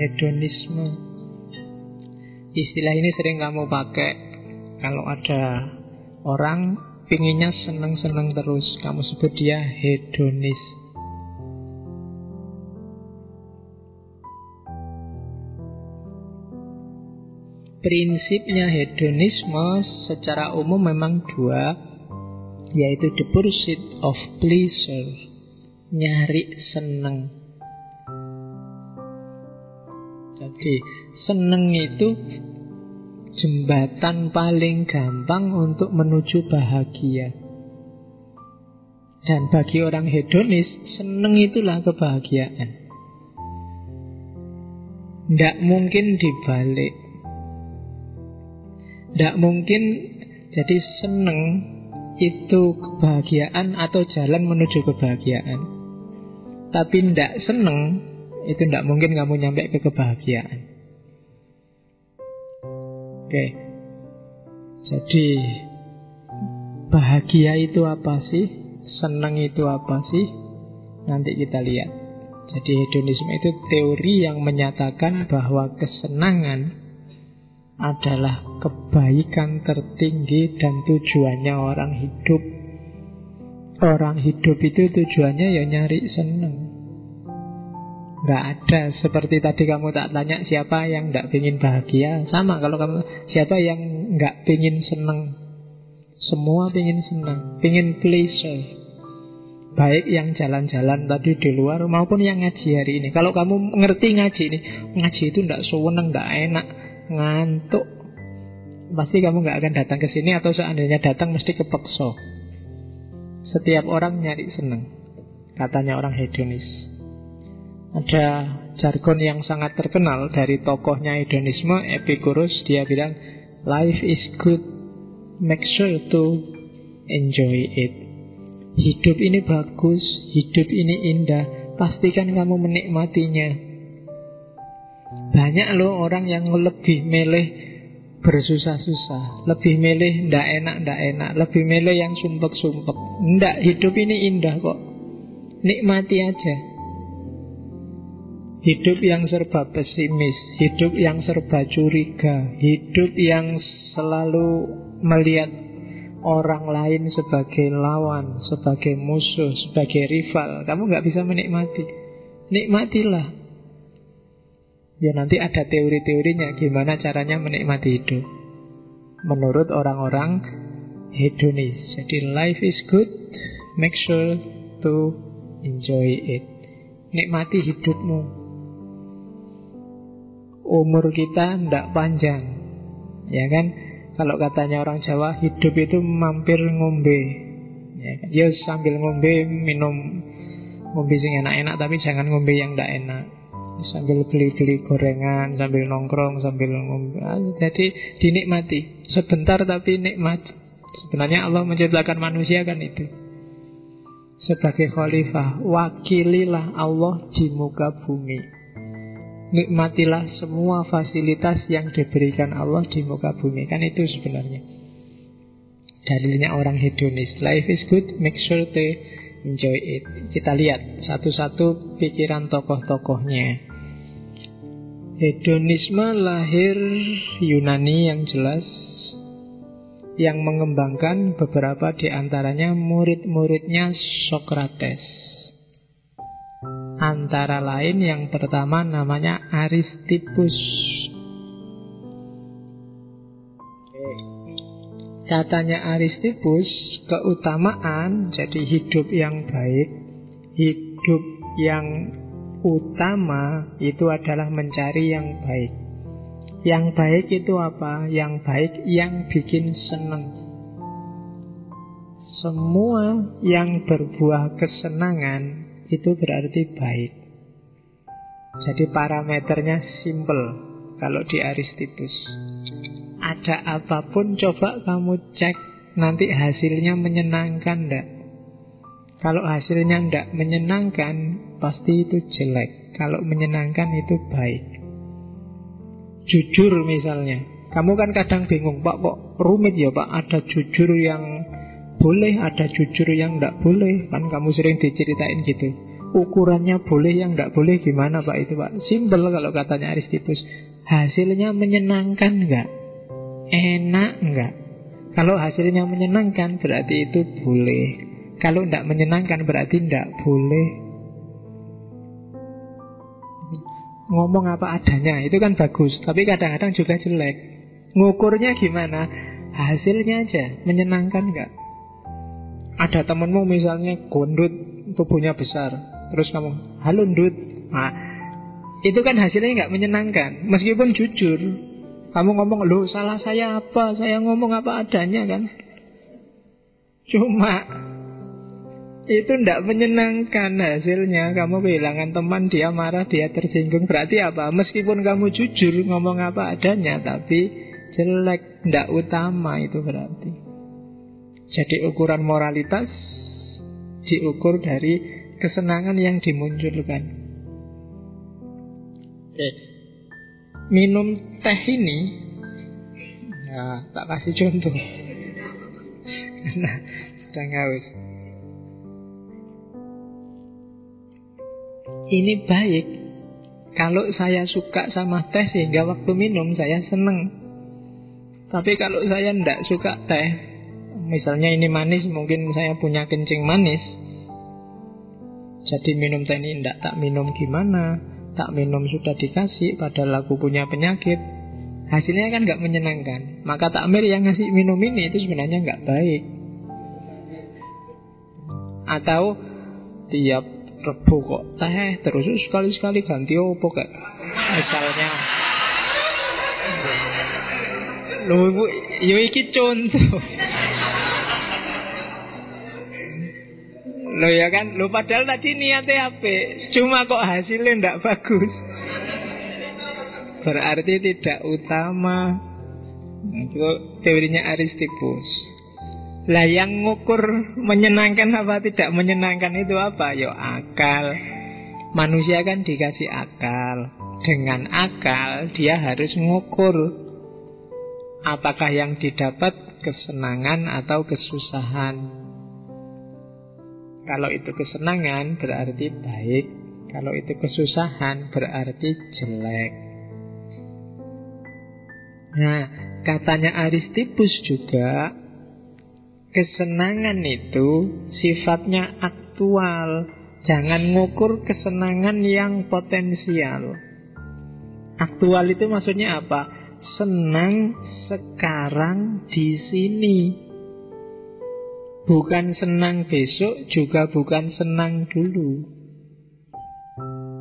Hedonisme. Istilah ini sering kamu pakai kalau ada orang pinginnya seneng-seneng terus, kamu sebut dia hedonis. Prinsipnya hedonisme secara umum memang dua, yaitu the pursuit of pleasure, nyari seneng. Jadi seneng itu jembatan paling gampang untuk menuju bahagia. Dan bagi orang hedonis, seneng itulah kebahagiaan. Tidak mungkin dibalik. Tidak mungkin jadi seneng itu kebahagiaan atau jalan menuju kebahagiaan. Tapi tidak seneng itu tidak mungkin kamu nyampe ke kebahagiaan. Oke. Jadi bahagia itu apa sih? Senang itu apa sih? Nanti kita lihat. Jadi hedonisme itu teori yang menyatakan bahwa kesenangan adalah kebaikan tertinggi dan tujuannya orang hidup. Orang hidup itu tujuannya ya nyari seneng. Gak ada. Seperti tadi kamu tak tanya siapa yang gak ingin bahagia. Sama kalau kamu siapa yang gak ingin seneng. Semua ingin seneng, ingin pleasure Baik yang jalan-jalan tadi di luar maupun yang ngaji hari ini. Kalau kamu ngerti ngaji ini Ngaji itu gak sewenang, gak enak. Ngantuk. Pasti kamu nggak akan datang ke sini atau seandainya datang mesti kepekso setiap orang nyari seneng. Katanya orang hedonis ada jargon yang sangat terkenal dari tokohnya hedonisme Epicurus. Dia bilang life is good. Make sure to enjoy it. Hidup ini bagus hidup ini indah. Pastikan kamu menikmatinya. Banyak loh orang yang lebih milih bersusah-susah Lebih milih ndak enak, ndak enak Lebih milih yang sumpek-sumpek. Ndak, hidup ini indah kok. Nikmati aja Hidup yang serba pesimis Hidup yang serba curiga Hidup yang selalu melihat orang lain sebagai lawan Sebagai musuh, sebagai rival Kamu nggak bisa menikmati Nikmatilah Ya nanti ada teori-teorinya gimana caranya menikmati hidup. Menurut orang-orang hedonis. Jadi life is good, make sure to enjoy it. Nikmati hidupmu. Umur kita tidak panjang. Ya kan? Kalau katanya orang Jawa, hidup itu mampir ngombe. Ya, kan? ya sambil ngombe minum ngombe sing enak-enak tapi jangan ngombe yang tidak enak sambil beli-beli gorengan, sambil nongkrong, sambil ngombe. Ah, jadi dinikmati. Sebentar tapi nikmat. Sebenarnya Allah menciptakan manusia kan itu. Sebagai khalifah, wakililah Allah di muka bumi. Nikmatilah semua fasilitas yang diberikan Allah di muka bumi. Kan itu sebenarnya. Dalilnya orang hedonis. Life is good, make sure to enjoy it. Kita lihat satu-satu pikiran tokoh-tokohnya. Hedonisme lahir Yunani yang jelas yang mengembangkan beberapa di antaranya murid-muridnya Socrates. Antara lain yang pertama namanya Aristippus. Katanya Aristippus, keutamaan jadi hidup yang baik, hidup yang utama itu adalah mencari yang baik. Yang baik itu apa? Yang baik yang bikin senang. Semua yang berbuah kesenangan itu berarti baik. Jadi parameternya simple kalau di Aristippus. Ada apa pun coba kamu cek nanti hasilnya menyenangkan enggak? Kalau hasilnya tidak menyenangkan, pasti itu jelek. Kalau menyenangkan itu baik. Jujur misalnya, kamu kan kadang bingung, Pak kok rumit ya Pak, ada jujur yang boleh, ada jujur yang tidak boleh. Kan kamu sering diceritain gitu. ukurannya boleh yang tidak boleh gimana Pak itu Pak? Simpel kalau katanya Aristippus. Hasilnya menyenangkan nggak? Enak nggak? Kalau hasilnya menyenangkan berarti itu boleh. Kalau tidak menyenangkan berarti tidak boleh. Ngomong apa adanya itu kan bagus, tapi kadang-kadang juga jelek. Ngukurnya gimana? Hasilnya aja menyenangkan nggak? Ada temenmu misalnya gondut tubuhnya besar, terus kamu halo ndut, nah, itu kan hasilnya nggak menyenangkan. Meskipun jujur, kamu ngomong lo salah saya apa? Saya ngomong apa adanya kan? Cuma itu tidak menyenangkan hasilnya Kamu kehilangan teman, dia marah, dia tersinggung Berarti apa? Meskipun kamu jujur ngomong apa adanya Tapi jelek, tidak utama itu berarti Jadi ukuran moralitas diukur dari kesenangan yang dimunculkan. Oke. Minum teh ini ya tak kasih contoh. Karena sedang haus. Ini baik kalau saya suka sama teh sehingga waktu minum saya seneng. Tapi kalau saya tidak suka teh, Misalnya ini manis, mungkin saya punya kencing manis. Jadi minum teh ini tidak tak minum gimana, tak minum sudah dikasih, padahal aku punya penyakit. Hasilnya kan nggak menyenangkan. Maka takmir yang ngasih minum ini itu sebenarnya nggak baik. Atau tiap rebu kok teh terus sekali-sekali ganti opo kayak misalnya Loh, ibu, yo iki contoh. Lo ya kan, lo padahal tadi niatnya apa? Cuma kok hasilnya ndak bagus. Berarti tidak utama. Itu teorinya Aristippus. Lah yang ngukur menyenangkan apa tidak menyenangkan itu apa? Yo akal. Manusia kan dikasih akal. Dengan akal dia harus ngukur apakah yang didapat kesenangan atau kesusahan. Kalau itu kesenangan berarti baik, kalau itu kesusahan berarti jelek. Nah, katanya Aristippus juga kesenangan itu sifatnya aktual. Jangan ngukur kesenangan yang potensial. Aktual itu maksudnya apa? Senang sekarang di sini. Bukan senang besok juga bukan senang dulu.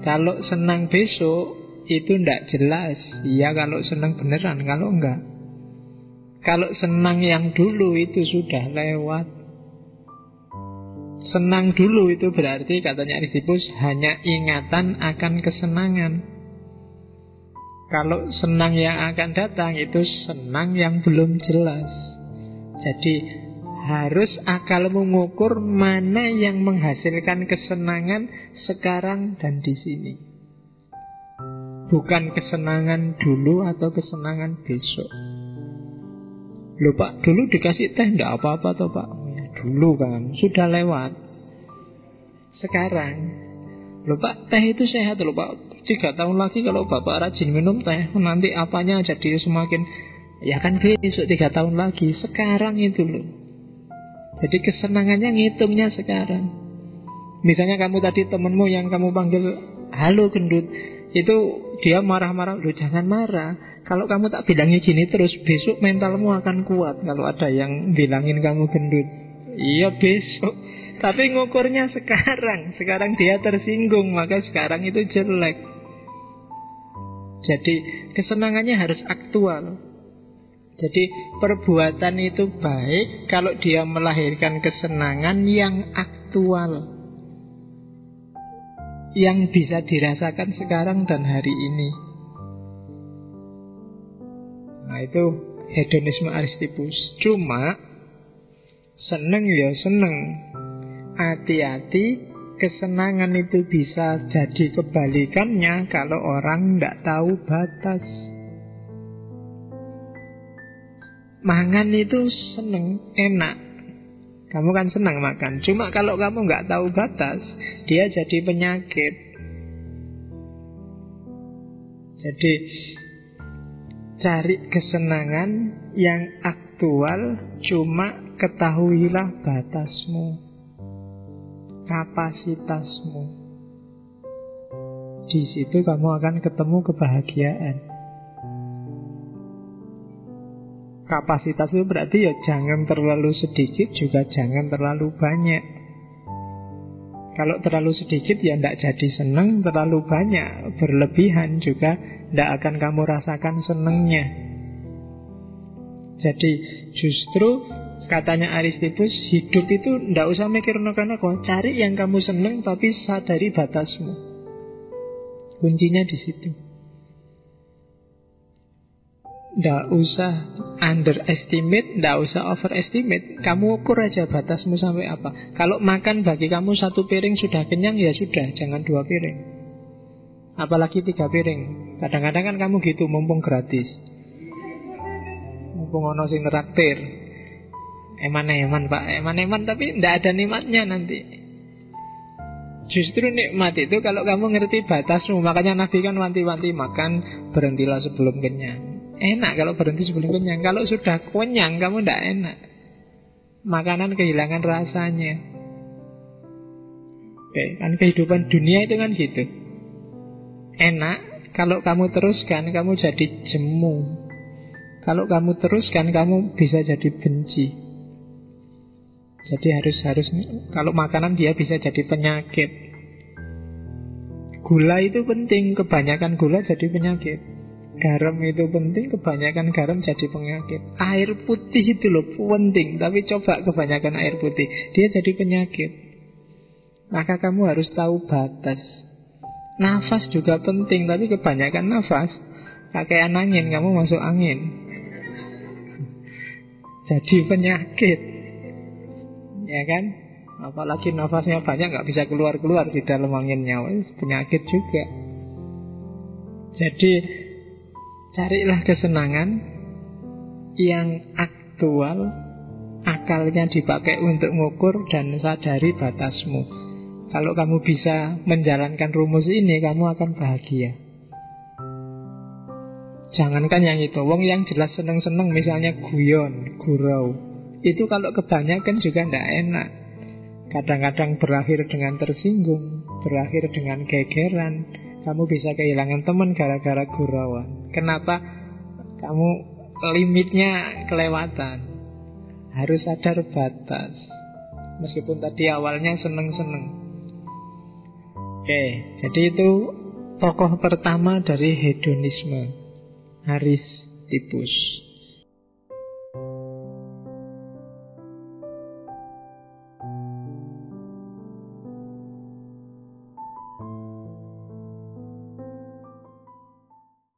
Kalau senang besok itu tidak jelas. Iya kalau senang beneran Kalau enggak. Kalau senang yang dulu itu sudah lewat. Senang dulu itu berarti katanya Aristippus hanya ingatan akan kesenangan. Kalau senang yang akan datang itu senang yang belum jelas. Jadi harus akal mengukur mana yang menghasilkan kesenangan sekarang dan di sini. Bukan kesenangan dulu atau kesenangan besok. Loh Pak, dulu dikasih teh enggak apa-apa toh Pak? Ya, dulu kan, sudah lewat. Sekarang, loh Pak, teh itu sehat loh Pak. Tiga tahun lagi kalau Bapak rajin minum teh, nanti apanya jadi semakin Ya kan besok tiga tahun lagi Sekarang itu loh jadi kesenangannya ngitungnya sekarang. Misalnya kamu tadi temenmu yang kamu panggil halo gendut, itu dia marah-marah, lu jangan marah. Kalau kamu tak bilangnya gini terus besok mentalmu akan kuat kalau ada yang bilangin kamu gendut. Iya besok. Tapi ngukurnya sekarang. Sekarang dia tersinggung, maka sekarang itu jelek. Jadi kesenangannya harus aktual. Jadi perbuatan itu baik kalau dia melahirkan kesenangan yang aktual. Yang bisa dirasakan sekarang dan hari ini. Nah itu hedonisme Aristippus Cuma seneng ya seneng. Hati-hati kesenangan itu bisa jadi kebalikannya kalau orang tidak tahu batas Mangan itu seneng, enak Kamu kan senang makan. Cuma kalau kamu nggak tahu batas, dia jadi penyakit. Jadi cari kesenangan yang aktual, cuma ketahuilah batasmu, kapasitasmu. Di situ kamu akan ketemu kebahagiaan. Kapasitas itu berarti ya jangan terlalu sedikit juga jangan terlalu banyak. Kalau terlalu sedikit ya tidak jadi seneng, terlalu banyak berlebihan juga tidak akan kamu rasakan senengnya. Jadi justru katanya Aristipus hidup itu tidak usah mikir neko cari yang kamu seneng tapi sadari batasmu. Kuncinya di situ. Tidak usah underestimate, tidak usah overestimate. Kamu ukur aja batasmu sampai apa. Kalau makan bagi kamu satu piring sudah kenyang, ya sudah, jangan dua piring. Apalagi tiga piring. Kadang-kadang kan kamu gitu, mumpung gratis. Mumpung ono sing traktir. Eman-eman pak, eman-eman tapi tidak ada nikmatnya nanti. Justru nikmat itu kalau kamu ngerti batasmu Makanya Nabi kan wanti-wanti makan Berhentilah sebelum kenyang Enak kalau berhenti sebelum kenyang. Kalau sudah kenyang kamu tidak enak. Makanan kehilangan rasanya. Oke, kan kehidupan dunia itu kan gitu. Enak kalau kamu teruskan kamu jadi jemu. Kalau kamu teruskan kamu bisa jadi benci. Jadi harus harus kalau makanan dia bisa jadi penyakit. Gula itu penting, kebanyakan gula jadi penyakit. Garam itu penting, kebanyakan garam jadi penyakit. Air putih itu loh penting, tapi coba kebanyakan air putih, dia jadi penyakit. Maka kamu harus tahu batas. Nafas juga penting, tapi kebanyakan nafas, pakai angin, kamu masuk angin. jadi penyakit. Ya kan? Apalagi nafasnya banyak nggak bisa keluar-keluar di dalam anginnya, penyakit juga. Jadi Carilah kesenangan yang aktual, akalnya dipakai untuk mengukur dan sadari batasmu. Kalau kamu bisa menjalankan rumus ini, kamu akan bahagia. Jangankan yang itu, wong yang jelas seneng-seneng misalnya guyon, gurau. Itu kalau kebanyakan juga tidak enak. Kadang-kadang berakhir dengan tersinggung, berakhir dengan gegeran, kamu bisa kehilangan teman gara-gara gurauan. Kenapa? Kamu limitnya kelewatan. Harus sadar batas. Meskipun tadi awalnya seneng-seneng. Oke, jadi itu tokoh pertama dari hedonisme. Haris Tipus.